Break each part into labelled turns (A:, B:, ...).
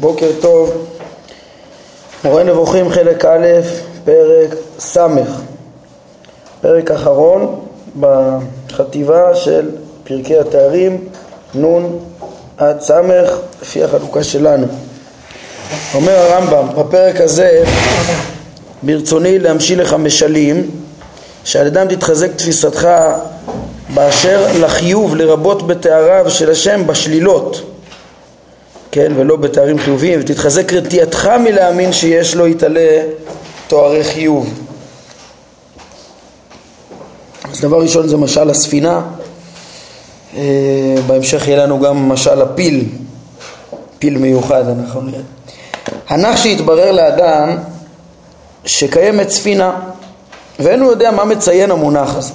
A: בוקר טוב, מורה נבוכים חלק א', פרק ס', פרק אחרון בחטיבה של פרקי התארים נ' עד ס', לפי החלוקה שלנו. אומר הרמב"ם, בפרק הזה ברצוני להמשיל לך משלים שעל ידם תתחזק תפיסתך באשר לחיוב לרבות בתאריו של השם בשלילות כן, ולא בתארים חיוביים, ותתחזק רתיעתך מלהאמין שיש לו יתעלה תוארי חיוב. אז דבר ראשון זה משל הספינה, אה, בהמשך יהיה לנו גם משל הפיל, פיל מיוחד אנחנו נראה. הנח שהתברר לאדם שקיימת ספינה ואין הוא יודע מה מציין המונח הזה.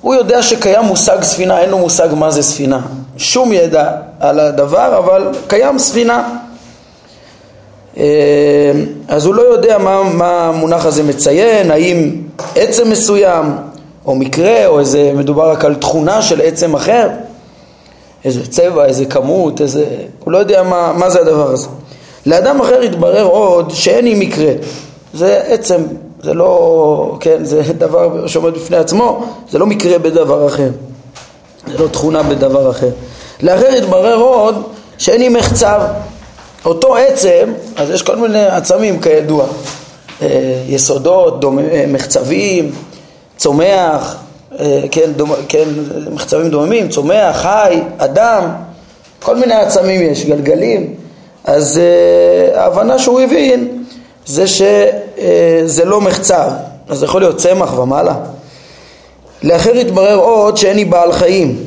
A: הוא יודע שקיים מושג ספינה, אין לו מושג מה זה ספינה. שום ידע על הדבר, אבל קיים ספינה. אה, אז הוא לא יודע מה, מה המונח הזה מציין, האם עצם מסוים, או מקרה, או איזה, מדובר רק על תכונה של עצם אחר, איזה צבע, איזה כמות, איזה... הוא לא יודע מה, מה זה הדבר הזה. לאדם אחר התברר עוד שאין היא מקרה, זה עצם זה לא, כן, זה דבר שעומד בפני עצמו, זה לא מקרה בדבר אחר, לא תכונה בדבר אחר. לאחר התברר עוד שאין עם מחצב, אותו עצם, אז יש כל מיני עצמים כידוע, אה, יסודות, דומ... אה, מחצבים, צומח, אה, כן, דומ... כן, מחצבים דוממים, צומח, חי, אדם, כל מיני עצמים יש, גלגלים, אז ההבנה שהוא הבין זה שזה לא מחצב, אז זה יכול להיות צמח ומעלה. לאחר התברר עוד שאין לי בעל חיים,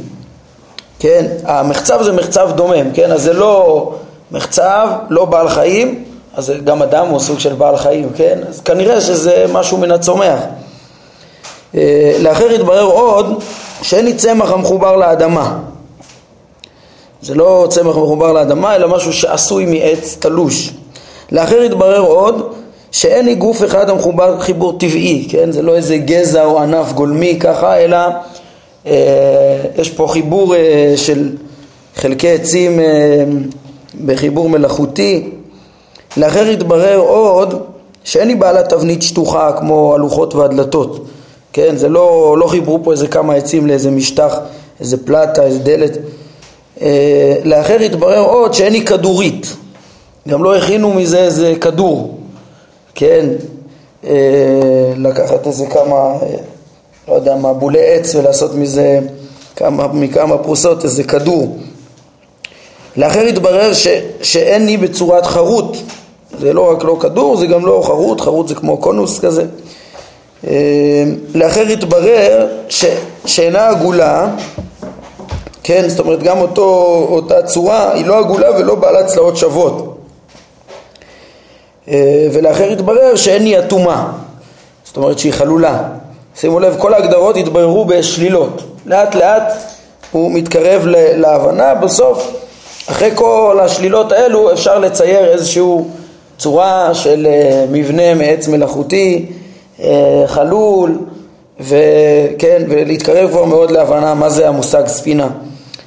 A: כן, המחצב זה מחצב דומם, כן, אז זה לא מחצב, לא בעל חיים, אז גם אדם הוא סוג של בעל חיים, כן, אז כנראה שזה משהו מן הצומח. אה, לאחר התברר עוד שאין לי צמח המחובר לאדמה. זה לא צמח מחובר לאדמה, אלא משהו שעשוי מעץ תלוש. לאחר התברר עוד שאין לי גוף אחד המחובר חיבור טבעי, כן? זה לא איזה גזע או ענף גולמי ככה, אלא אה, יש פה חיבור אה, של חלקי עצים אה, בחיבור מלאכותי. לאחר התברר עוד שאין לי בעלת תבנית שטוחה כמו הלוחות והדלתות, כן? זה לא, לא חיברו פה איזה כמה עצים לאיזה משטח, איזה פלטה, איזה דלת. אה, לאחר התברר עוד שאין לי כדורית, גם לא הכינו מזה איזה כדור, כן, אה, לקחת איזה כמה, אה, לא יודע מה, בולי עץ ולעשות מזה כמה, מכמה פרוסות איזה כדור. לאחר התברר ש, שאין לי בצורת חרוט, זה לא רק לא כדור, זה גם לא חרוט, חרוט זה כמו קונוס כזה. אה, לאחר התברר ש, שאינה עגולה, כן, זאת אומרת גם אותו, אותה צורה היא לא עגולה ולא בעלת צלעות שוות. אה, ולאחר התברר שאין היא אטומה, זאת אומרת שהיא חלולה. שימו לב, כל ההגדרות התבררו בשלילות. לאט לאט הוא מתקרב להבנה, בסוף, אחרי כל השלילות האלו אפשר לצייר איזושהי צורה של אה, מבנה מעץ מלאכותי, אה, חלול, וכן, ולהתקרב כבר מאוד להבנה מה זה המושג ספינה.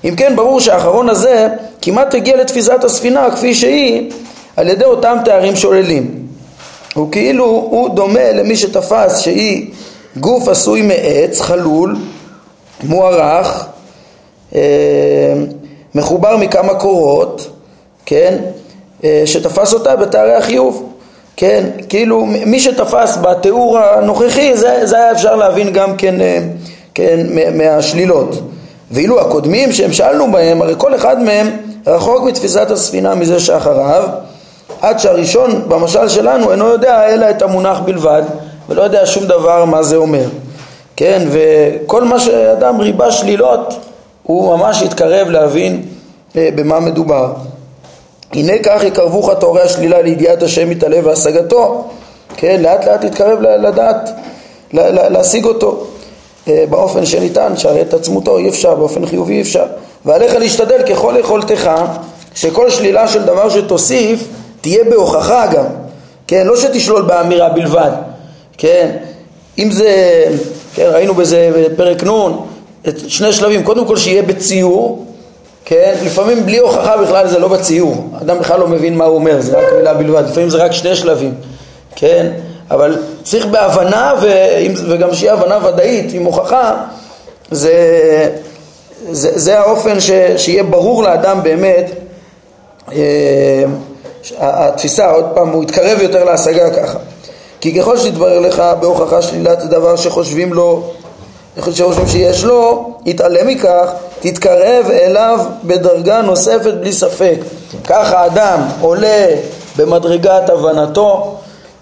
A: אם כן, ברור שהאחרון הזה כמעט הגיע לתפיסת הספינה כפי שהיא על ידי אותם תארים שוללים. הוא כאילו, הוא דומה למי שתפס שהיא גוף עשוי מעץ, חלול, מוארך, אה, מחובר מכמה קורות, כן, אה, שתפס אותה בתארי החיוב, כן, כאילו מי שתפס בתיאור הנוכחי זה, זה היה אפשר להבין גם כן, אה, כן מהשלילות, ואילו הקודמים שהם שאלנו בהם, הרי כל אחד מהם רחוק מתפיסת הספינה מזה שאחריו עד שהראשון במשל שלנו אינו יודע אלא את המונח בלבד ולא יודע שום דבר מה זה אומר. כן וכל מה שאדם ריבה שלילות הוא ממש יתקרב להבין אה, במה מדובר. הנה כך יקרבוך תאורי השלילה לידיעת השם מתעלה והשגתו. כן לאט לאט יתקרב לדעת להשיג אותו. אה, באופן שניתן שהרי את עצמותו אי אפשר באופן חיובי אי אפשר. ועליך להשתדל ככל יכולתך שכל שלילה של דבר שתוסיף תהיה בהוכחה גם, כן, לא שתשלול באמירה בלבד, כן, אם זה, כן, ראינו בזה בפרק נ' את שני שלבים, קודם כל שיהיה בציור, כן, לפעמים בלי הוכחה בכלל זה לא בציור, אדם בכלל לא מבין מה הוא אומר, זה רק מילה בלבד, לפעמים זה רק שני שלבים, כן, אבל צריך בהבנה, וגם שיהיה הבנה ודאית עם הוכחה, זה, זה, זה האופן ש, שיהיה ברור לאדם באמת אה, התפיסה, עוד פעם, הוא יתקרב יותר להשגה ככה. כי ככל שיתברר לך בהוכחה שלילת דבר שחושבים לו, שחושבים שיש לו, יתעלם מכך, תתקרב אליו בדרגה נוספת בלי ספק. ככה האדם עולה במדרגת הבנתו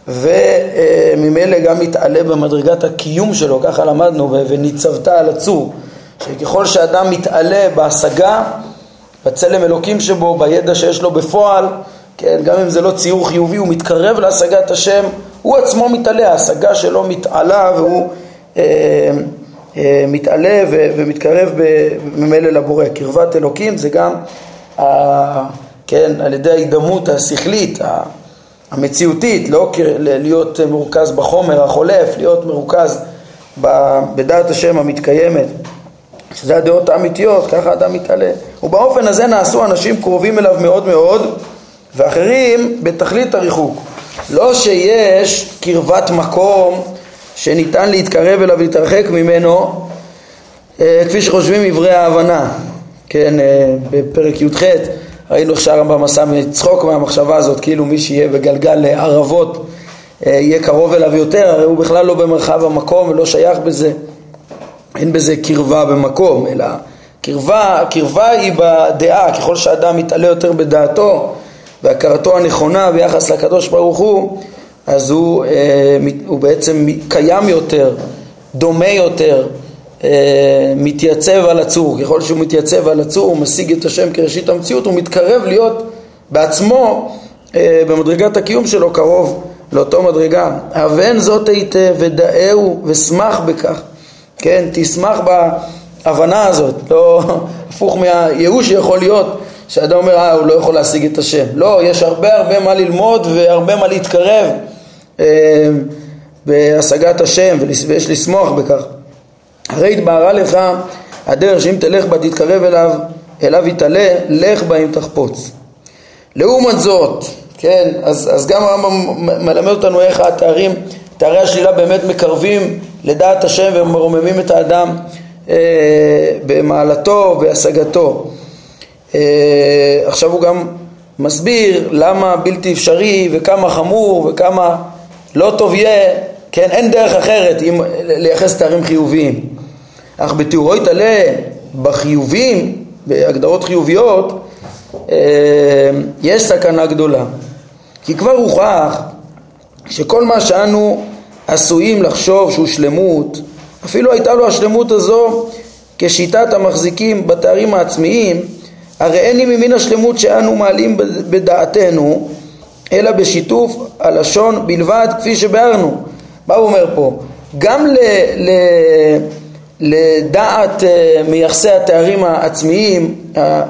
A: וממילא גם מתעלה במדרגת הקיום שלו, ככה למדנו, וניצבת על הצור, שככל שאדם מתעלה בהשגה, בצלם אלוקים שבו, בידע שיש לו בפועל, כן, גם אם זה לא ציור חיובי, הוא מתקרב להשגת השם, הוא עצמו מתעלה, ההשגה שלו מתעלה והוא אה, אה, מתעלה ו, ומתקרב ממילא לבורא. קרבת אלוקים זה גם, אה, כן, על ידי ההידמות השכלית, המציאותית, לא להיות מרוכז בחומר החולף, להיות מרוכז בדעת השם המתקיימת, שזה הדעות האמיתיות, ככה אדם מתעלה. ובאופן הזה נעשו אנשים קרובים אליו מאוד מאוד, ואחרים בתכלית הריחוק. לא שיש קרבת מקום שניתן להתקרב אליו ולהתרחק ממנו, אה, כפי שחושבים עברי ההבנה. כן, אה, בפרק י"ח ראינו איך שהרמב"ם עשה מצחוק מהמחשבה הזאת, כאילו מי שיהיה בגלגל לערבות אה, יהיה קרוב אליו יותר, הרי הוא בכלל לא במרחב המקום ולא שייך בזה, אין בזה קרבה במקום, אלא קרבה, קרבה היא בדעה, ככל שאדם מתעלה יותר בדעתו והכרתו הנכונה ביחס לקדוש ברוך הוא, אז הוא, אה, הוא בעצם קיים יותר, דומה יותר, אה, מתייצב על הצור, ככל שהוא מתייצב על הצור הוא משיג את השם כראשית המציאות, הוא מתקרב להיות בעצמו אה, במדרגת הקיום שלו קרוב לאותו מדרגה. הבן זאת היטב ודאהו ושמח בכך, כן, תשמח בהבנה הזאת, לא הפוך מהייאוש שיכול להיות שאדם אומר אה הוא לא יכול להשיג את השם, לא, יש הרבה הרבה מה ללמוד והרבה מה להתקרב אה, בהשגת השם ויש לשמוח בכך הרי התבהרה לך הדרך שאם תלך בה תתקרב אליו, אליו יתעלה, לך בה אם תחפוץ. לעומת זאת, כן, אז, אז גם הרמב"ם מלמד אותנו איך התארים, תארי השלילה באמת מקרבים לדעת השם ומרוממים את האדם אה, במעלתו והשגתו. אה, עכשיו הוא גם מסביר למה בלתי אפשרי וכמה חמור וכמה לא טוב יהיה, כן, אין דרך אחרת אם לייחס תארים חיוביים. אך בתיאורו יתעלה בחיובים, בהגדרות חיוביות, אה, יש סכנה גדולה. כי כבר הוכח שכל מה שאנו עשויים לחשוב שהוא שלמות, אפילו הייתה לו השלמות הזו כשיטת המחזיקים בתארים העצמיים, הרי אין לי ממין השלמות שאנו מעלים בדעתנו, אלא בשיתוף הלשון בלבד, כפי שביארנו. מה הוא אומר פה? גם ל... ל לדעת אה, מייחסי התארים העצמיים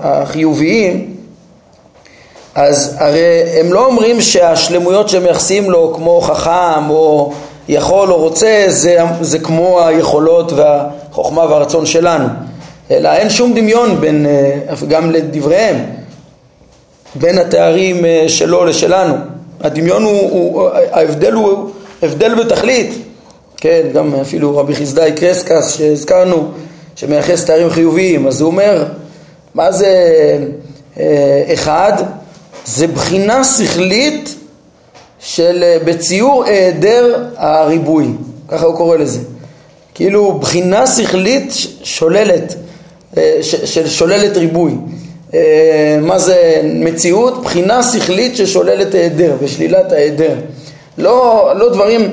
A: החיוביים אז הרי הם לא אומרים שהשלמויות שהם מייחסים לו כמו חכם או יכול או רוצה זה, זה כמו היכולות והחוכמה והרצון שלנו אלא אין שום דמיון בין, אה, גם לדבריהם בין התארים אה, שלו לשלנו הדמיון הוא, הוא ההבדל הוא הבדל בתכלית כן, גם אפילו רבי חסדאי קרסקס שהזכרנו, שמייחס תארים חיוביים, אז הוא אומר, מה זה אה, אחד? זה בחינה שכלית של בציור היעדר הריבוי, ככה הוא קורא לזה. כאילו בחינה שכלית שוללת, של שוללת ריבוי. מה זה מציאות? בחינה שכלית ששוללת היעדר ושלילת ההיעדר. לא, לא דברים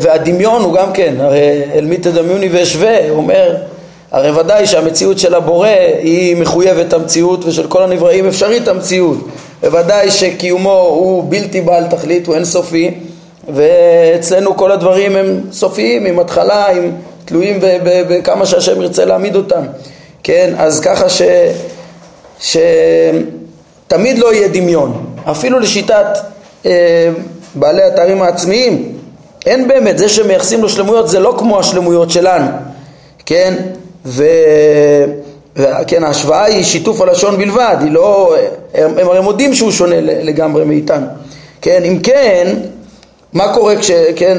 A: והדמיון הוא גם כן, הרי אל מי תדמיוני ואשווה, הוא אומר, הרי ודאי שהמציאות של הבורא היא מחויבת המציאות ושל כל הנבראים אפשרית המציאות, בוודאי שקיומו הוא בלתי בעל תכלית, הוא אינסופי, ואצלנו כל הדברים הם סופיים, עם התחלה, עם תלויים בכמה שהשם ירצה להעמיד אותם, כן, אז ככה ש... שתמיד לא יהיה דמיון, אפילו לשיטת אה, בעלי התארים העצמיים, אין באמת, זה שמייחסים לו שלמויות זה לא כמו השלמויות שלנו, כן? וכן, ההשוואה היא שיתוף הלשון בלבד, היא לא, הם הרי מודים שהוא שונה לגמרי מאיתנו. כן, אם כן, מה קורה כש... כן,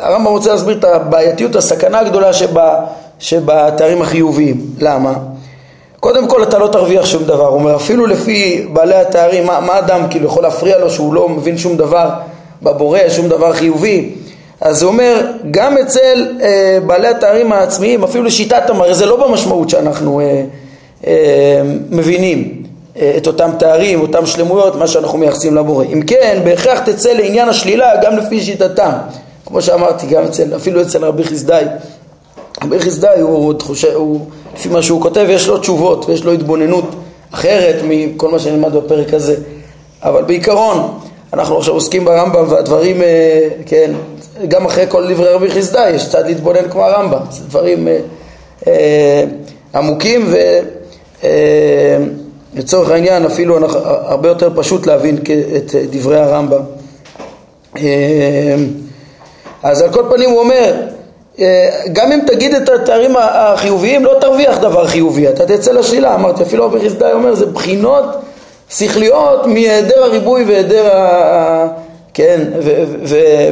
A: הרמב"ם רוצה להסביר את הבעייתיות, הסכנה הגדולה שבה, שבתארים החיוביים. למה? קודם כל אתה לא תרוויח שום דבר, הוא אומר אפילו לפי בעלי התארים, מה, מה אדם כאילו יכול להפריע לו שהוא לא מבין שום דבר בבורא, שום דבר חיובי? אז הוא אומר, גם אצל אה, בעלי התארים העצמיים, אפילו לשיטת המראה, זה לא במשמעות שאנחנו אה, אה, מבינים את אותם תארים, אותם שלמויות, מה שאנחנו מייחסים לבורא. אם כן, בהכרח תצא לעניין השלילה גם לפי שיטתם. כמו שאמרתי, גם אצל, אפילו אצל רבי חסדאי. רבי חסדאי הוא, הוא, הוא, לפי מה שהוא כותב, יש לו תשובות ויש לו התבוננות אחרת מכל מה שנלמד בפרק הזה. אבל בעיקרון, אנחנו עכשיו עוסקים ברמב"ם והדברים, אה, כן, גם אחרי כל דברי רבי חסדאי יש צד להתבונן כמו הרמב"ם, זה דברים אה, אה, עמוקים ולצורך אה, העניין אפילו הרבה יותר פשוט להבין את דברי הרמב"ם. אה, אז על כל פנים הוא אומר, אה, גם אם תגיד את התארים החיוביים לא תרוויח דבר חיובי, אתה תצא לשלילה, אמרתי אפילו רבי חסדאי אומר זה בחינות שכליות מהיעדר הריבוי והיעדר ה... כן,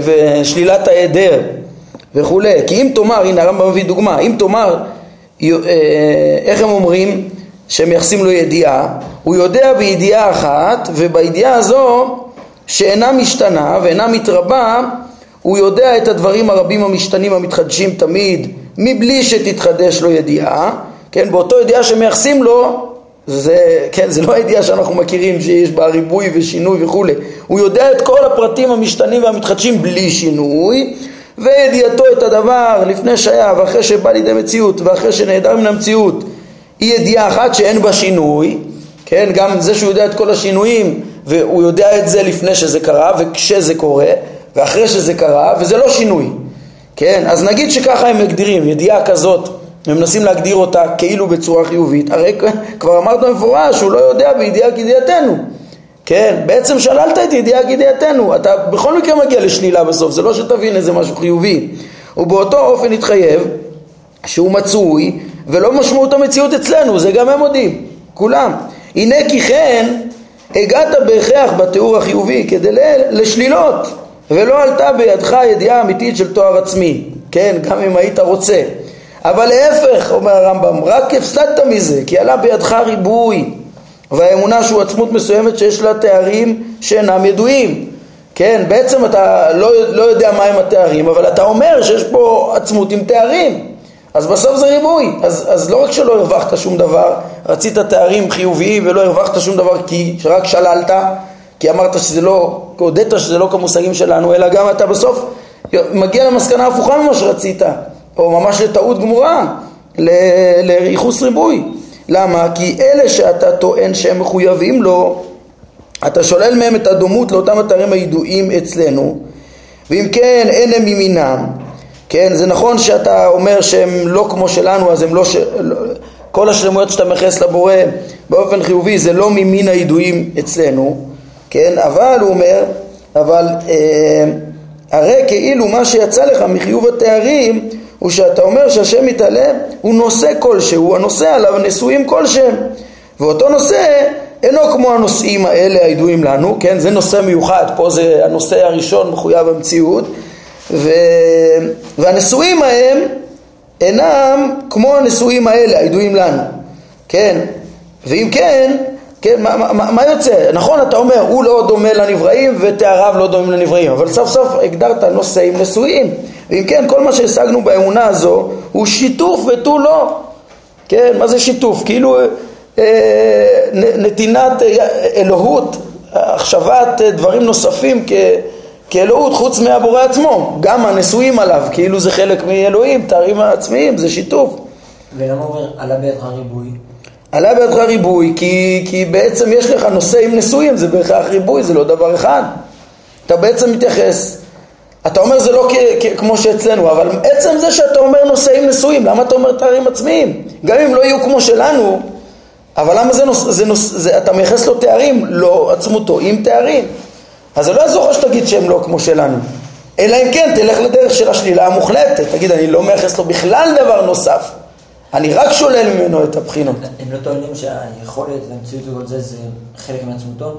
A: ושלילת ההיעדר וכולי. כי אם תאמר, הנה הרמב"ם מביא דוגמה, אם תאמר, אה, איך הם אומרים שהם מייחסים לו ידיעה? הוא יודע בידיעה אחת, ובידיעה הזו שאינה משתנה ואינה מתרבה, הוא יודע את הדברים הרבים המשתנים המתחדשים תמיד, מבלי שתתחדש לו ידיעה, כן, באותו ידיעה שמייחסים לו זה, כן, זה לא הידיעה שאנחנו מכירים שיש בה ריבוי ושינוי וכולי. הוא יודע את כל הפרטים המשתנים והמתחדשים בלי שינוי, וידיעתו את הדבר לפני שהיה ואחרי שבא לידי מציאות ואחרי שנעדר מן המציאות היא ידיעה אחת שאין בה שינוי, כן, גם זה שהוא יודע את כל השינויים והוא יודע את זה לפני שזה קרה וכשזה קורה ואחרי שזה קרה וזה לא שינוי, כן, אז נגיד שככה הם מגדירים, ידיעה כזאת ומנסים להגדיר אותה כאילו בצורה חיובית, הרי כבר אמרנו במפורש שהוא לא יודע בידיעה כידיעתנו, כן? בעצם שללת את ידיעה כידיעתנו, אתה בכל מקרה מגיע לשלילה בסוף, זה לא שתבין איזה משהו חיובי. ובאותו אופן התחייב שהוא מצוי ולא משמעות המציאות אצלנו, זה גם הם מודים, כולם. הנה כי כן הגעת בהכרח בתיאור החיובי כדי לשלילות ולא עלתה בידך ידיעה אמיתית של תואר עצמי, כן? גם אם היית רוצה. אבל להפך, אומר הרמב"ם, רק הפסדת מזה, כי עלה בידך ריבוי, והאמונה שהוא עצמות מסוימת שיש לה תארים שאינם ידועים. כן, בעצם אתה לא, לא יודע מהם התארים, אבל אתה אומר שיש פה עצמות עם תארים. אז בסוף זה ריבוי. אז, אז לא רק שלא הרווחת שום דבר, רצית תארים חיוביים ולא הרווחת שום דבר כי רק שללת, כי אמרת שזה לא, הודית שזה לא כמושגים שלנו, אלא גם אתה בסוף מגיע למסקנה הפוכה ממה שרצית. או ממש לטעות גמורה, לייחוס ריבוי. למה? כי אלה שאתה טוען שהם מחויבים לו, אתה שולל מהם את הדומות לאותם אתרים הידועים אצלנו, ואם כן אין הם ממינם, כן, זה נכון שאתה אומר שהם לא כמו שלנו, אז הם לא, ש... כל השלמויות שאתה מייחס לבורא באופן חיובי זה לא ממין הידועים אצלנו, כן, אבל הוא אומר, אבל אה, הרי כאילו מה שיצא לך מחיוב התארים הוא שאתה אומר שהשם מתעלה הוא נושא כלשהו, הנושא עליו נשואים כלשהם. ואותו נושא אינו כמו הנושאים האלה הידועים לנו, כן, זה נושא מיוחד, פה זה הנושא הראשון מחויב המציאות ו... והנשואים ההם אינם כמו הנשואים האלה הידועים לנו, כן, ואם כן, כן, מה, מה, מה יוצא? נכון, אתה אומר, הוא לא דומה לנבראים ותאריו לא דומים לנבראים, אבל סוף סוף הגדרת נושאים נשואים. ואם כן, כל מה שהשגנו באמונה הזו הוא שיתוף ותו לא. כן, מה זה שיתוף? כאילו אה, נתינת אה, אלוהות, החשבת אה, דברים נוספים כ, כאלוהות חוץ מהבורא עצמו, גם הנשואים עליו, כאילו זה חלק מאלוהים, תארים עצמיים, זה שיתוף.
B: ולמה אומר עלה בידך ריבוי?
A: עלה בידך ריבוי כי, כי בעצם יש לך נושא עם נשואים, זה בהכרח ריבוי, זה לא דבר אחד. אתה בעצם מתייחס אתה אומר זה לא כ- כ- כמו שאצלנו, אבל עצם זה שאתה אומר נושאים נשואים, למה אתה אומר תארים עצמיים? גם אם לא יהיו כמו שלנו, אבל למה זה נוס... זה נוס... זה... אתה מייחס לו תארים, לא עצמותו עם תארים. אז זה לא יעזור לך שתגיד שהם לא כמו שלנו. אלא אם כן תלך לדרך של השלילה המוחלטת, תגיד אני לא מייחס לו בכלל דבר נוסף. אני רק שולל ממנו את הבחינות.
B: הם לא טוענים שהיכולת והמציאות וכל זה זה חלק מעצמותו?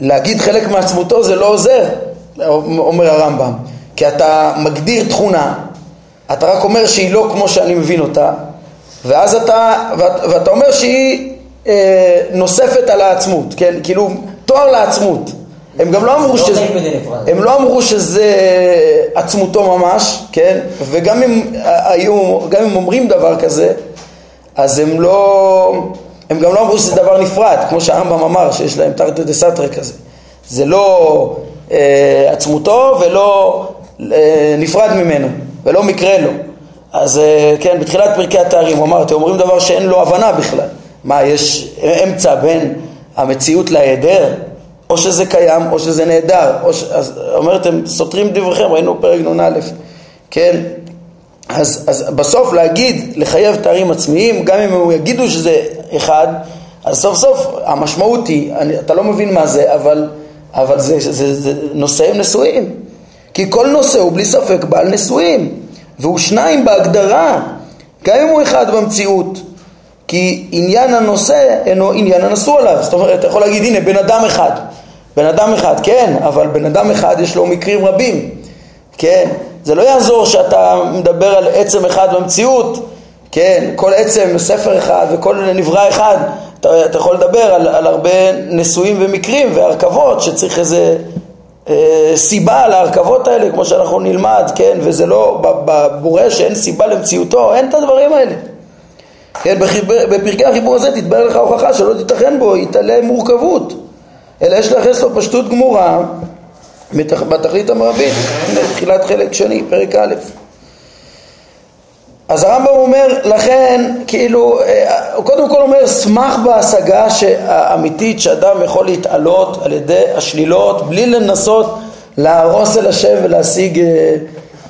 A: להגיד חלק מעצמותו זה לא עוזר, אומר הרמב"ם, כי אתה מגדיר תכונה, אתה רק אומר שהיא לא כמו שאני מבין אותה, ואז אתה, ואת, ואתה אומר שהיא אה, נוספת על העצמות, כן, כאילו תואר לעצמות. הם גם לא אמרו
B: לא
A: שזה. הם לא אמרו שזה עצמותו ממש, כן, וגם אם היו, גם אם אומרים דבר כזה, אז הם לא, הם גם לא אמרו שזה דבר נפרד, כמו שהרמב"ם אמר, שיש להם תרתי דה סתרי כזה. זה לא אה, עצמותו ולא אה, נפרד ממנו, ולא מקרה לו. אז אה, כן, בתחילת פרקי התארים הוא אמר, אתם אומרים דבר שאין לו הבנה בכלל. מה, יש אמצע בין המציאות להיעדר? או שזה קיים או שזה נהדר, או ש... אז אומרת, הם סותרים דבריכם, ראינו פרק נ"א, כן? אז, אז בסוף להגיד, לחייב תארים עצמיים, גם אם הם יגידו שזה אחד, אז סוף סוף המשמעות היא, אני, אתה לא מבין מה זה, אבל, אבל זה, זה, זה, זה נושאים נשואים. כי כל נושא הוא בלי ספק בעל נשואים, והוא שניים בהגדרה, גם אם הוא אחד במציאות. כי עניין הנושא אינו עניין הנשוא עליו. זאת אומרת, אתה יכול להגיד, הנה, בן אדם אחד. בן אדם אחד, כן, אבל בן אדם אחד יש לו מקרים רבים, כן? זה לא יעזור שאתה מדבר על עצם אחד במציאות, כן? כל עצם ספר אחד וכל נברא אחד, אתה, אתה יכול לדבר על, על הרבה נשואים ומקרים והרכבות שצריך איזה אה, סיבה להרכבות האלה, כמו שאנחנו נלמד, כן? וזה לא, בבורא שאין סיבה למציאותו, אין את הדברים האלה. כן, בפרקי החיבור הזה תתברר לך הוכחה שלא תיתכן בו, יתעלה מורכבות, אלא יש לייחס לו פשטות גמורה בתכלית המרבית, תחילת חלק שני, פרק א'. אז הרמב"ם אומר, לכן, כאילו, הוא קודם כל אומר, שמח בהשגה האמיתית שאדם יכול להתעלות על ידי השלילות בלי לנסות להרוס אל השם ולהשיג אה,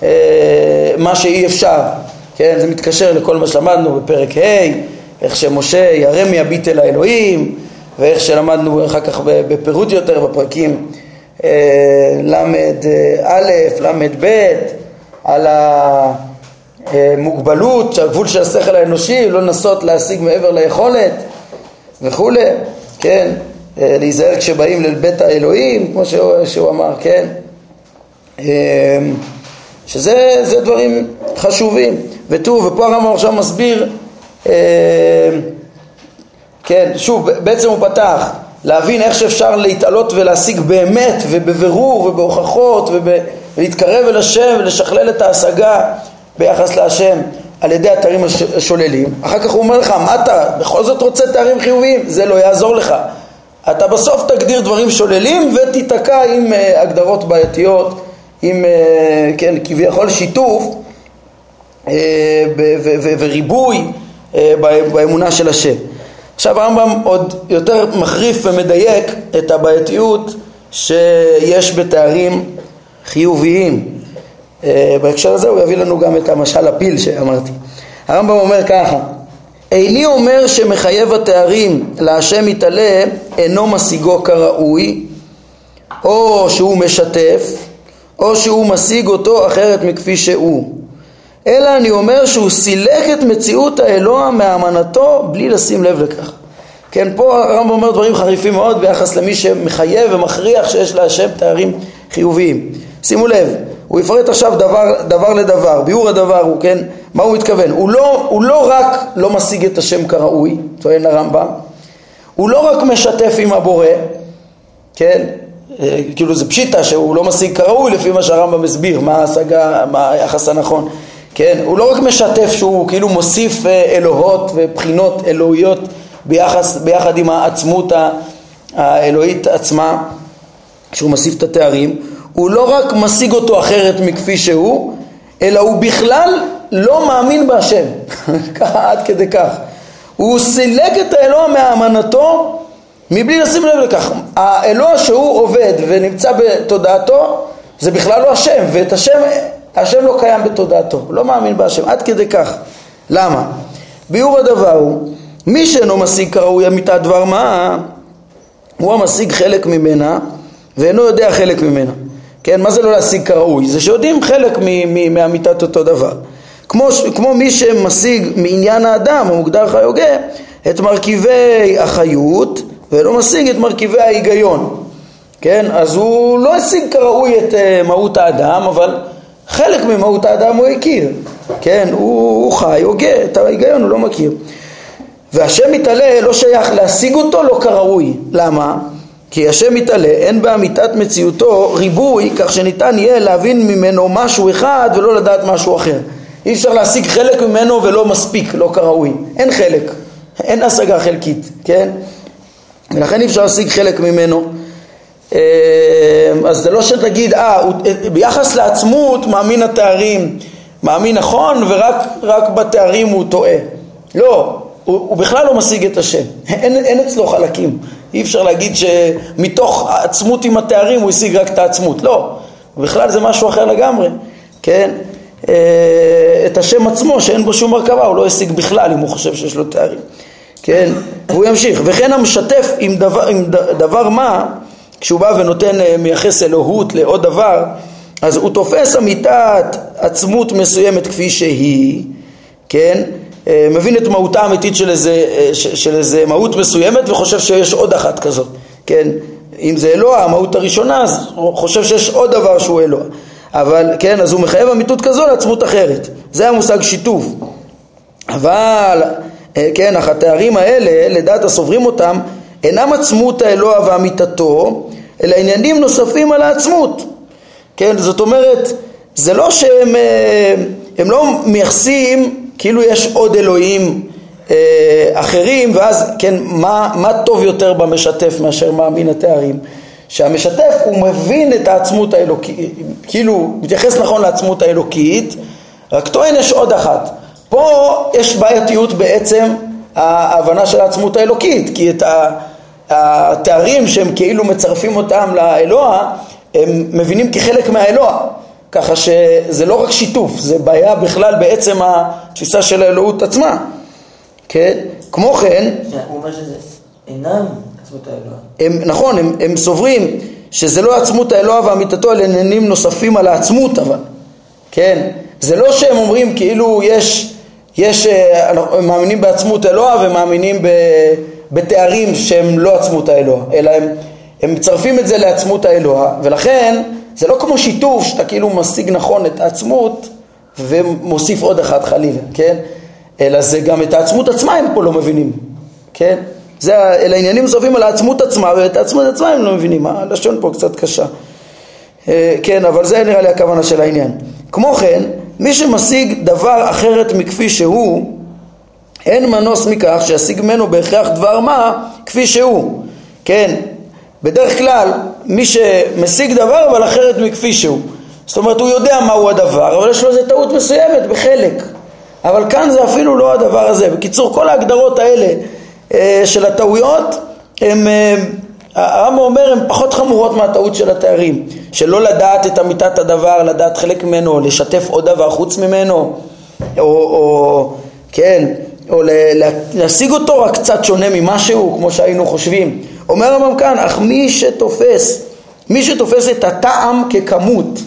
A: אה, מה שאי אפשר. כן, זה מתקשר לכל מה שלמדנו בפרק ה', איך שמשה ירם יביט אל האלוהים, ואיך שלמדנו אחר כך בפירוט יותר בפרקים אה, ל"א, ל"ב, על המוגבלות, שהגבול של השכל האנושי, לא לנסות להשיג מעבר ליכולת וכולי, כן, אה, להיזהר כשבאים לבית האלוהים, כמו שהוא, שהוא אמר, כן, אה, שזה דברים חשובים. ותראו, ופה הרמב"ם עכשיו מסביר, אה, כן, שוב, בעצם הוא פתח להבין איך שאפשר להתעלות ולהשיג באמת ובבירור ובהוכחות ולהתקרב אל השם ולשכלל את ההשגה ביחס להשם על ידי התארים השוללים. אחר כך הוא אומר לך, מה אתה בכל זאת רוצה תארים חיוביים? זה לא יעזור לך. אתה בסוף תגדיר דברים שוללים ותיתקע עם uh, הגדרות בעייתיות, עם, uh, כן, כביכול שיתוף אה, וריבוי אה, באמונה של השם. עכשיו הרמב"ם עוד יותר מחריף ומדייק את הבעייתיות שיש בתארים חיוביים. אה, בהקשר הזה הוא יביא לנו גם את המשל הפיל שאמרתי. הרמב"ם אומר ככה: איני אומר שמחייב התארים להשם יתעלה אינו משיגו כראוי, או שהוא משתף, או שהוא משיג אותו אחרת מכפי שהוא. אלא אני אומר שהוא סילק את מציאות האלוה מאמנתו בלי לשים לב לכך. כן, פה הרמב"ם אומר דברים חריפים מאוד ביחס למי שמחייב ומכריח שיש להשם תארים חיוביים. שימו לב, הוא יפרט עכשיו דבר, דבר לדבר, ביאור הדבר הוא, כן, מה הוא מתכוון? הוא לא, הוא לא רק לא משיג את השם כראוי, טוען הרמב"ם, הוא לא רק משתף עם הבורא, כן, כאילו זה פשיטה שהוא לא משיג כראוי לפי מה שהרמב"ם הסביר, מה ההשגה, מה היחס הנכון, כן, הוא לא רק משתף שהוא כאילו מוסיף אה, אלוהות ובחינות אלוהיות ביחס, ביחד עם העצמות האלוהית עצמה, שהוא מוסיף את התארים, הוא לא רק משיג אותו אחרת מכפי שהוא, אלא הוא בכלל לא מאמין בהשם, ככה עד כדי כך. הוא סילק את האלוה מהאמנתו מבלי לשים לב לכך. האלוה שהוא עובד ונמצא בתודעתו זה בכלל לא השם, ואת השם השם לא קיים בתודעתו, לא מאמין בהשם, עד כדי כך. למה? ביאור הדבר הוא, מי שאינו משיג כראוי אמיתת דבר מה, הוא המשיג חלק ממנה ואינו יודע חלק ממנה. כן, מה זה לא להשיג כראוי? זה שיודעים חלק מאמיתת אותו דבר. כמו, כמו מי שמשיג מעניין האדם המוגדר חי הוגה את מרכיבי החיות ולא משיג את מרכיבי ההיגיון כן? אז הוא לא השיג כראוי את uh, מהות האדם אבל חלק ממהות האדם הוא הכיר כן? הוא, הוא חי הוגה את ההיגיון הוא לא מכיר והשם מתעלה לא שייך להשיג אותו לא כראוי למה? כי השם מתעלה אין באמיתת מציאותו ריבוי כך שניתן יהיה להבין ממנו משהו אחד ולא לדעת משהו אחר אי אפשר להשיג חלק ממנו ולא מספיק, לא כראוי. אין חלק, אין השגה חלקית, כן? ולכן אי אפשר להשיג חלק ממנו. אה, אז זה לא שתגיד, אה, ביחס לעצמות מאמין התארים, מאמין נכון ורק בתארים הוא טועה. לא, הוא, הוא בכלל לא משיג את השם, אין, אין אצלו חלקים. אי אפשר להגיד שמתוך העצמות עם התארים הוא השיג רק את העצמות, לא, בכלל זה משהו אחר לגמרי, כן? אה, את השם עצמו שאין בו שום הרכבה, הוא לא השיג בכלל אם הוא חושב שיש לו תארים, כן? והוא ימשיך. וכן המשתף עם דבר, עם דבר מה, כשהוא בא ונותן, אה, מייחס אלוהות לעוד דבר, אז הוא תופס אמיתת עצמות מסוימת כפי שהיא, כן? אה, מבין את מהותה האמיתית של איזה, של איזה מהות מסוימת וחושב שיש עוד אחת כזאת, כן? אם זה אלוה, המהות הראשונה, אז הוא חושב שיש עוד דבר שהוא אלוה. אבל כן, אז הוא מחייב אמיתות כזו לעצמות אחרת. זה המושג שיתוף. אבל, אה, כן, אך התארים האלה, לדעת הסוברים אותם, אינם עצמות האלוה ואמיתתו, אלא עניינים נוספים על העצמות. כן, זאת אומרת, זה לא שהם אה, הם לא מייחסים כאילו יש עוד אלוהים אה, אחרים, ואז כן, מה, מה טוב יותר במשתף מאשר מאמין התארים? שהמשתף הוא מבין את העצמות האלוקית, כאילו מתייחס נכון לעצמות האלוקית, רק טוען יש עוד אחת. פה יש בעייתיות בעצם ההבנה של העצמות האלוקית, כי את התארים שהם כאילו מצרפים אותם לאלוה, הם מבינים כחלק מהאלוה, ככה שזה לא רק שיתוף, זה בעיה בכלל בעצם התפיסה של האלוהות עצמה, כן? כמו כן...
B: הוא אומר שזה אינם עצמות האלוה.
A: הם, נכון, הם, הם סוברים שזה לא עצמות האלוה ואמיתתו, אלא עניינים נוספים על העצמות אבל, כן? זה לא שהם אומרים כאילו יש, יש, אה, מאמינים בעצמות אלוה ומאמינים בתארים שהם לא עצמות האלוה, אלא הם, הם מצרפים את זה לעצמות האלוה, ולכן זה לא כמו שיתוף שאתה כאילו משיג נכון את העצמות ומוסיף עוד אחד חלילה, כן? אלא זה גם את העצמות עצמה הם פה לא מבינים, כן? זה, אלה עניינים נוספים על העצמות עצמה, ואת העצמות עצמה הם לא מבינים, הלשון פה קצת קשה. אה, כן, אבל זה נראה לי הכוונה של העניין. כמו כן, מי שמשיג דבר אחרת מכפי שהוא, אין מנוס מכך שישיג ממנו בהכרח דבר מה כפי שהוא. כן, בדרך כלל מי שמשיג דבר אבל אחרת מכפי שהוא. זאת אומרת הוא יודע מהו הדבר אבל יש לו איזה טעות מסוימת בחלק. אבל כאן זה אפילו לא הדבר הזה. בקיצור כל ההגדרות האלה אה, של הטעויות הם, אה, הרמב"ם אומר הן פחות חמורות מהטעות של התארים שלא לדעת את אמיתת הדבר, לדעת חלק ממנו, לשתף עוד דבר חוץ ממנו או, או כן, או להשיג אותו רק קצת שונה ממשהו כמו שהיינו חושבים אומר הרמב"ם כאן, אך מי שתופס, מי שתופס את הטעם ככמות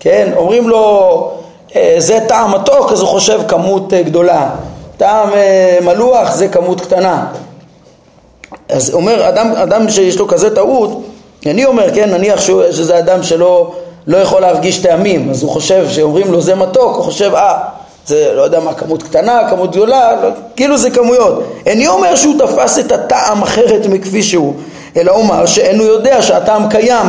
A: כן, אומרים לו אה, זה טעם מתוק אז הוא חושב כמות גדולה טעם אה, מלוח זה כמות קטנה. אז אומר אדם, אדם שיש לו כזה טעות, אני אומר, כן, נניח שזה אדם שלא לא יכול להרגיש טעמים, אז הוא חושב, שאומרים לו זה מתוק, הוא חושב, אה, זה לא יודע מה, כמות קטנה, כמות גדולה, לא, כאילו זה כמויות. איני אומר שהוא תפס את הטעם אחרת מכפי שהוא, אלא אומר שאינו יודע שהטעם קיים,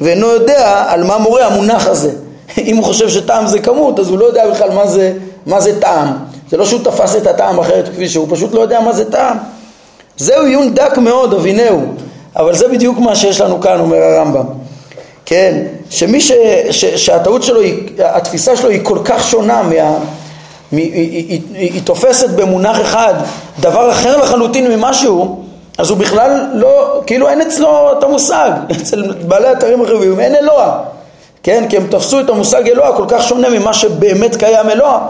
A: ואינו יודע על מה מורה המונח הזה. אם הוא חושב שטעם זה כמות, אז הוא לא יודע בכלל מה זה, מה זה טעם. זה לא שהוא תפס את הטעם אחרת כפי שהוא, פשוט לא יודע מה זה טעם. זהו עיון דק מאוד, אבינהו. אבל זה בדיוק מה שיש לנו כאן, אומר הרמב"ם. כן, שמי ש, ש, שהטעות שלו, היא, התפיסה שלו היא כל כך שונה מה... מ, היא, היא, היא, היא תופסת במונח אחד דבר אחר לחלוטין ממשהו, אז הוא בכלל לא, כאילו אין אצלו את המושג, אצל בעלי אתרים אחרים אין אלוה, כן, כי הם תפסו את המושג אלוה כל כך שונה ממה שבאמת קיים אלוה,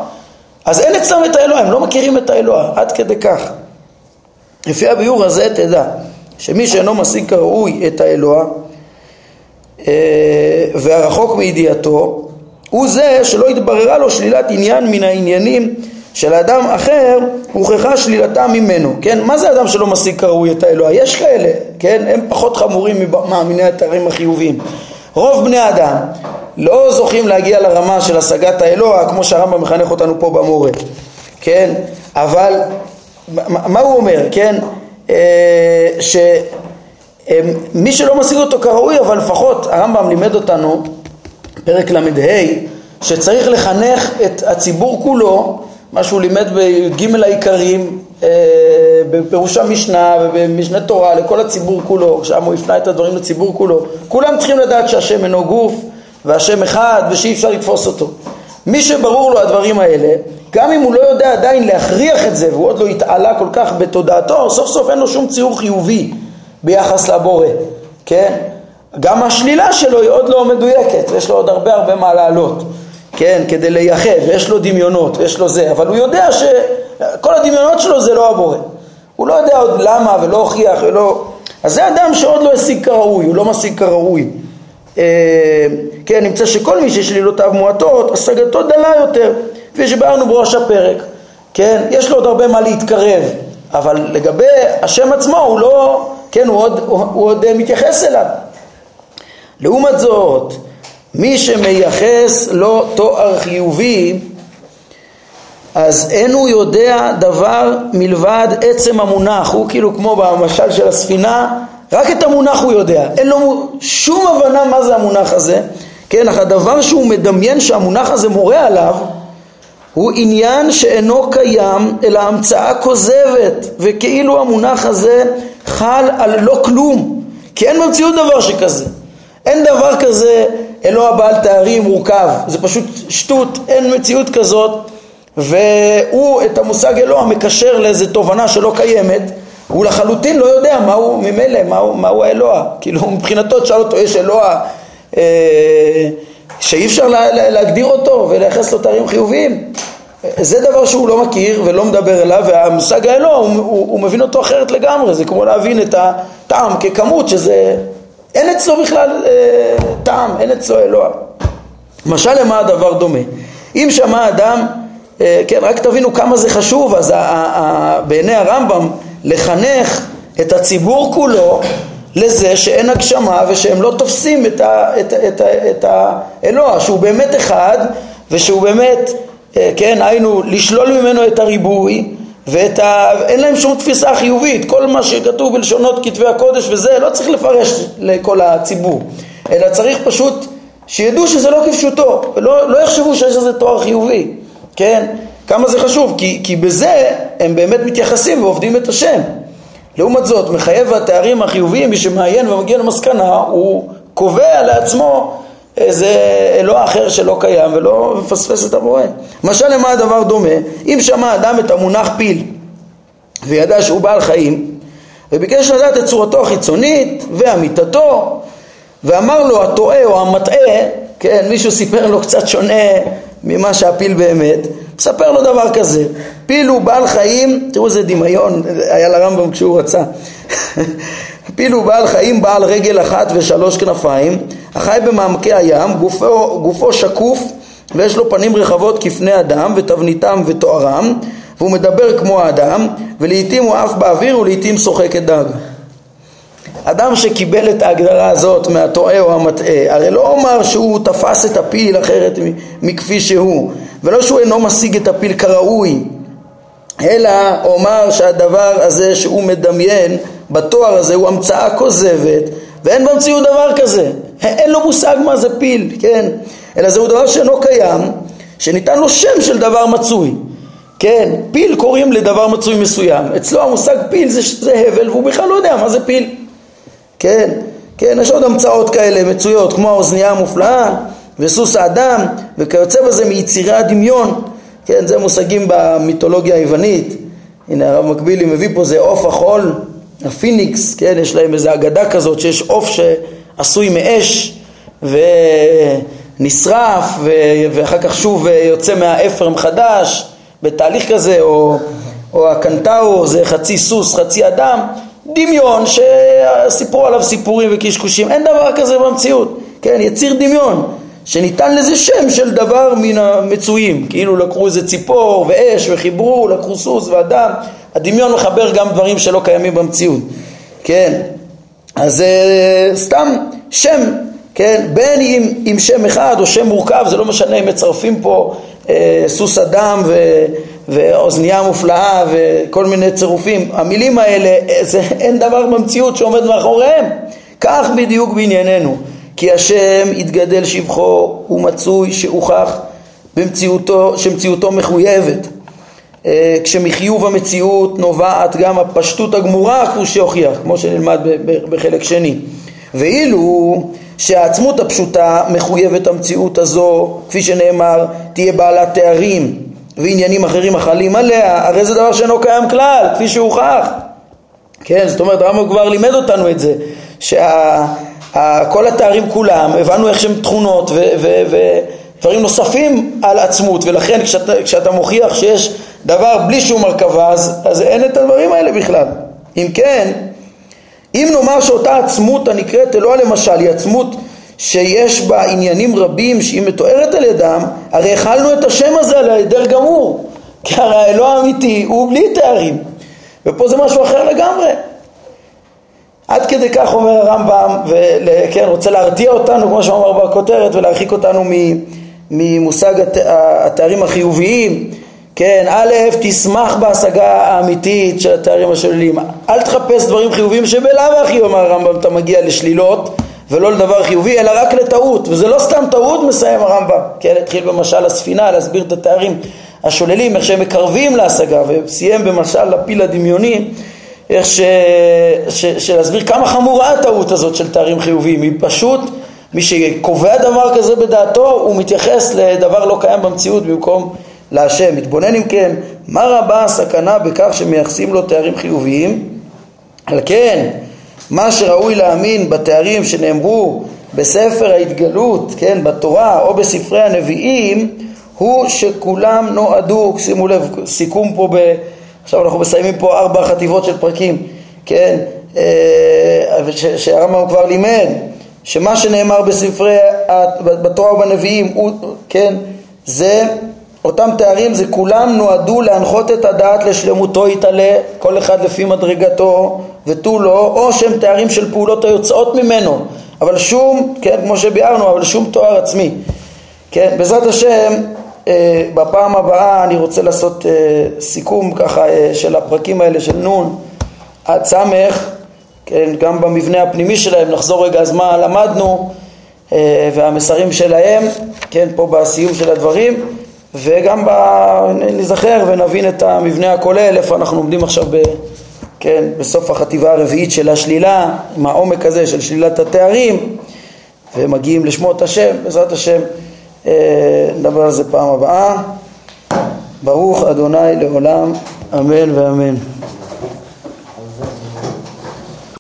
A: אז אין אצלם את האלוה, הם לא מכירים את האלוה, עד כדי כך. לפי הביאור הזה תדע שמי שאינו משיג כראוי את האלוה אה, והרחוק מידיעתו הוא זה שלא התבררה לו שלילת עניין מן העניינים של אדם אחר הוכחה שלילתה ממנו, כן? מה זה אדם שלא משיג כראוי את האלוה? יש כאלה, כן? הם פחות חמורים ממאמיני התארים החיוביים. רוב בני אדם לא זוכים להגיע לרמה של השגת האלוה כמו שהרמב"ם מחנך אותנו פה במורה, כן? אבל מה הוא אומר, כן? אה, שמי שלא משיג אותו כראוי, אבל לפחות הרמב"ם לימד אותנו, פרק ל"ה, שצריך לחנך את הציבור כולו, מה שהוא לימד בי"ג העיקרים, אה, בפירוש המשנה ובמשנה תורה לכל הציבור כולו, שם הוא הפנה את הדברים לציבור כולו, כולם צריכים לדעת שהשם אינו גוף והשם אחד ושאי אפשר לתפוס אותו. מי שברור לו הדברים האלה, גם אם הוא לא יודע עדיין להכריח את זה והוא עוד לא התעלה כל כך בתודעתו, סוף סוף אין לו שום ציור חיובי ביחס לבורא, כן? גם השלילה שלו היא עוד לא מדויקת, יש לו עוד הרבה הרבה מה לעלות, כן? כדי לייחד, ויש לו דמיונות, ויש לו זה, אבל הוא יודע שכל הדמיונות שלו זה לא הבורא. הוא לא יודע עוד למה ולא הוכיח ולא... אז זה אדם שעוד לא השיג כראוי, הוא לא משיג כראוי. אה, כן, נמצא שכל מי ששלילותיו מועטות, השגתו דלה יותר, כפי שבארנו בראש הפרק, כן, יש לו עוד הרבה מה להתקרב, אבל לגבי השם עצמו הוא לא, כן, הוא עוד, הוא, הוא עוד מתייחס אליו. לעומת זאת, מי שמייחס לו תואר חיובי, אז אין הוא יודע דבר מלבד עצם המונח, הוא כאילו כמו במשל של הספינה, רק את המונח הוא יודע, אין לו שום הבנה מה זה המונח הזה, כן, אך הדבר שהוא מדמיין שהמונח הזה מורה עליו הוא עניין שאינו קיים אלא המצאה כוזבת וכאילו המונח הזה חל על לא כלום. כי אין במציאות דבר שכזה. אין דבר כזה אלוה בעל תארים מורכב. זה פשוט שטות אין מציאות כזאת. והוא את המושג אלוה מקשר לאיזה תובנה שלא קיימת הוא לחלוטין לא יודע מהו ממילא, מהו, מהו האלוה. כאילו מבחינתו תשאל אותו, יש אלוה? אה, שאי אפשר לה, לה, להגדיר אותו ולייחס לו תארים חיוביים. זה דבר שהוא לא מכיר ולא מדבר אליו, והמושג האלוה, הוא, הוא, הוא מבין אותו אחרת לגמרי, זה כמו להבין את הטעם ככמות, שזה... אין אצלו בכלל אה, טעם, אין אצלו אלוה. משל למה הדבר דומה? אם שמע אדם, אה, כן, רק תבינו כמה זה חשוב, אז ה, ה, ה, בעיני הרמב"ם לחנך את הציבור כולו לזה שאין הגשמה ושהם לא תופסים את, ה, את, את, את האלוה, שהוא באמת אחד ושהוא באמת, אה, כן, היינו, לשלול ממנו את הריבוי ואת ה... אין להם שום תפיסה חיובית, כל מה שכתוב בלשונות כתבי הקודש וזה, לא צריך לפרש לכל הציבור, אלא צריך פשוט שידעו שזה לא כפשוטו, ולא לא יחשבו שיש איזה תואר חיובי, כן? כמה זה חשוב, כי, כי בזה הם באמת מתייחסים ועובדים את השם. לעומת זאת, מחייב התארים החיוביים, מי שמעיין ומגיע למסקנה, הוא קובע לעצמו איזה אלוה אחר שלא קיים ולא מפספס את הבורא. למשל למה הדבר דומה? אם שמע אדם את המונח פיל וידע שהוא בעל חיים וביקש לדעת את צורתו החיצונית ואמיתתו ואמר לו הטועה או המטעה, כן, מישהו סיפר לו קצת שונה ממה שהפיל באמת, מספר לו דבר כזה, פיל הוא בעל חיים, תראו איזה דמיון היה לרמב"ם כשהוא רצה, פיל הוא בעל חיים בעל רגל אחת ושלוש כנפיים, החי במעמקי הים, גופו, גופו שקוף ויש לו פנים רחבות כפני אדם ותבניתם ותוארם והוא מדבר כמו האדם ולעיתים הוא עף באוויר ולעיתים שוחק את דג אדם שקיבל את ההגדרה הזאת מהטועה או המטעה, הרי לא אומר שהוא תפס את הפיל אחרת מכפי שהוא, ולא שהוא אינו משיג את הפיל כראוי, אלא אומר שהדבר הזה שהוא מדמיין בתואר הזה הוא המצאה כוזבת, ואין במציאות דבר כזה, אין לו מושג מה זה פיל, כן? אלא זהו דבר שאינו קיים, שניתן לו שם של דבר מצוי. כן, פיל קוראים לדבר מצוי מסוים, אצלו המושג פיל זה, זה הבל והוא בכלל לא יודע מה זה פיל. כן, כן, יש עוד המצאות כאלה מצויות, כמו העוזנייה המופלאה וסוס האדם וכיוצא בזה מיצירי הדמיון, כן, זה מושגים במיתולוגיה היוונית, הנה הרב מקבילי מביא פה זה עוף החול, הפיניקס, כן, יש להם איזו אגדה כזאת שיש עוף שעשוי מאש ונשרף ואחר כך שוב יוצא מהאפר מחדש בתהליך כזה, או, או הקנטאו זה חצי סוס, חצי אדם, דמיון שסיפרו עליו סיפורים וקשקושים, אין דבר כזה במציאות, כן, יציר דמיון שניתן לזה שם של דבר מן המצויים, כאילו לקחו איזה ציפור ואש וחיברו, לקחו סוס ואדם, הדמיון מחבר גם דברים שלא קיימים במציאות, כן, אז uh, סתם שם, כן, בין אם עם שם אחד או שם מורכב, זה לא משנה אם מצרפים פה uh, סוס אדם ו... ואוזנייה מופלאה וכל מיני צירופים, המילים האלה, זה, אין דבר במציאות שעומד מאחוריהם. כך בדיוק בענייננו, כי השם יתגדל שבחו ומצוי שהוכח במציאותו, שמציאותו מחויבת. אה, כשמחיוב המציאות נובעת גם הפשטות הגמורה כפי שהוכיח, כמו שנלמד בחלק שני. ואילו שהעצמות הפשוטה מחויבת המציאות הזו, כפי שנאמר, תהיה בעלת תארים ועניינים אחרים החלים עליה, הרי זה דבר שאינו קיים כלל, כפי שהוכח. כן, זאת אומרת, הרמב"ם כבר לימד אותנו את זה, שכל התארים כולם, הבנו איך שהם תכונות ודברים נוספים על עצמות, ולכן כשאתה, כשאתה מוכיח שיש דבר בלי שום הרכבה, אז, אז אין את הדברים האלה בכלל. אם כן, אם נאמר שאותה עצמות הנקראת אלוה למשל היא עצמות שיש בה עניינים רבים שהיא מתוארת על ידם, הרי החלנו את השם הזה על ההיעדר גמור, כי הרי האלוה האמיתי הוא בלי תארים, ופה זה משהו אחר לגמרי. עד כדי כך אומר הרמב"ם, וכן, רוצה להרתיע אותנו, כמו שהוא אמר בכותרת, ולהרחיק אותנו ממושג התארים החיוביים. כן, א', תשמח בהשגה האמיתית של התארים השוללים. אל תחפש דברים חיוביים שבלאו הכי, אומר הרמב"ם, אתה מגיע לשלילות. ולא לדבר חיובי, אלא רק לטעות, וזה לא סתם טעות, מסיים הרמב"ם, כן, התחיל במשל הספינה להסביר את התארים השוללים, איך שהם מקרבים להשגה, וסיים במשל לפיל הדמיוני, איך ש... ש... שלהסביר כמה חמורה הטעות הזאת של תארים חיוביים, היא פשוט, מי שקובע דבר כזה בדעתו, הוא מתייחס לדבר לא קיים במציאות במקום להשם. מתבונן אם כן, מה רבה הסכנה בכך שמייחסים לו תארים חיוביים? על כן, מה שראוי להאמין בתארים שנאמרו בספר ההתגלות, כן, בתורה או בספרי הנביאים, הוא שכולם נועדו, שימו לב, סיכום פה, ב, עכשיו אנחנו מסיימים פה ארבע חטיבות של פרקים, כן, אה, שהרמב"ם כבר לימד, שמה שנאמר בספרי, בתורה ובנביאים, הוא, כן, זה אותם תארים זה כולם נועדו להנחות את הדעת לשלמותו יתעלה, כל אחד לפי מדרגתו ותו לא, או שהם תארים של פעולות היוצאות ממנו, אבל שום, כן, כמו שביארנו, אבל שום תואר עצמי. כן, בעזרת השם, אה, בפעם הבאה אני רוצה לעשות אה, סיכום ככה אה, של הפרקים האלה של נון עד סמך, כן, גם במבנה הפנימי שלהם, נחזור רגע אז מה למדנו אה, והמסרים שלהם, כן, פה בסיום של הדברים. וגם ב... נזכר ונבין את המבנה הכולל, איפה אנחנו עומדים עכשיו ב... כן, בסוף החטיבה הרביעית של השלילה, עם העומק הזה של שלילת התארים, ומגיעים לשמות השם, בעזרת השם אה, נדבר על זה פעם הבאה. ברוך אדוני לעולם, אמן ואמן.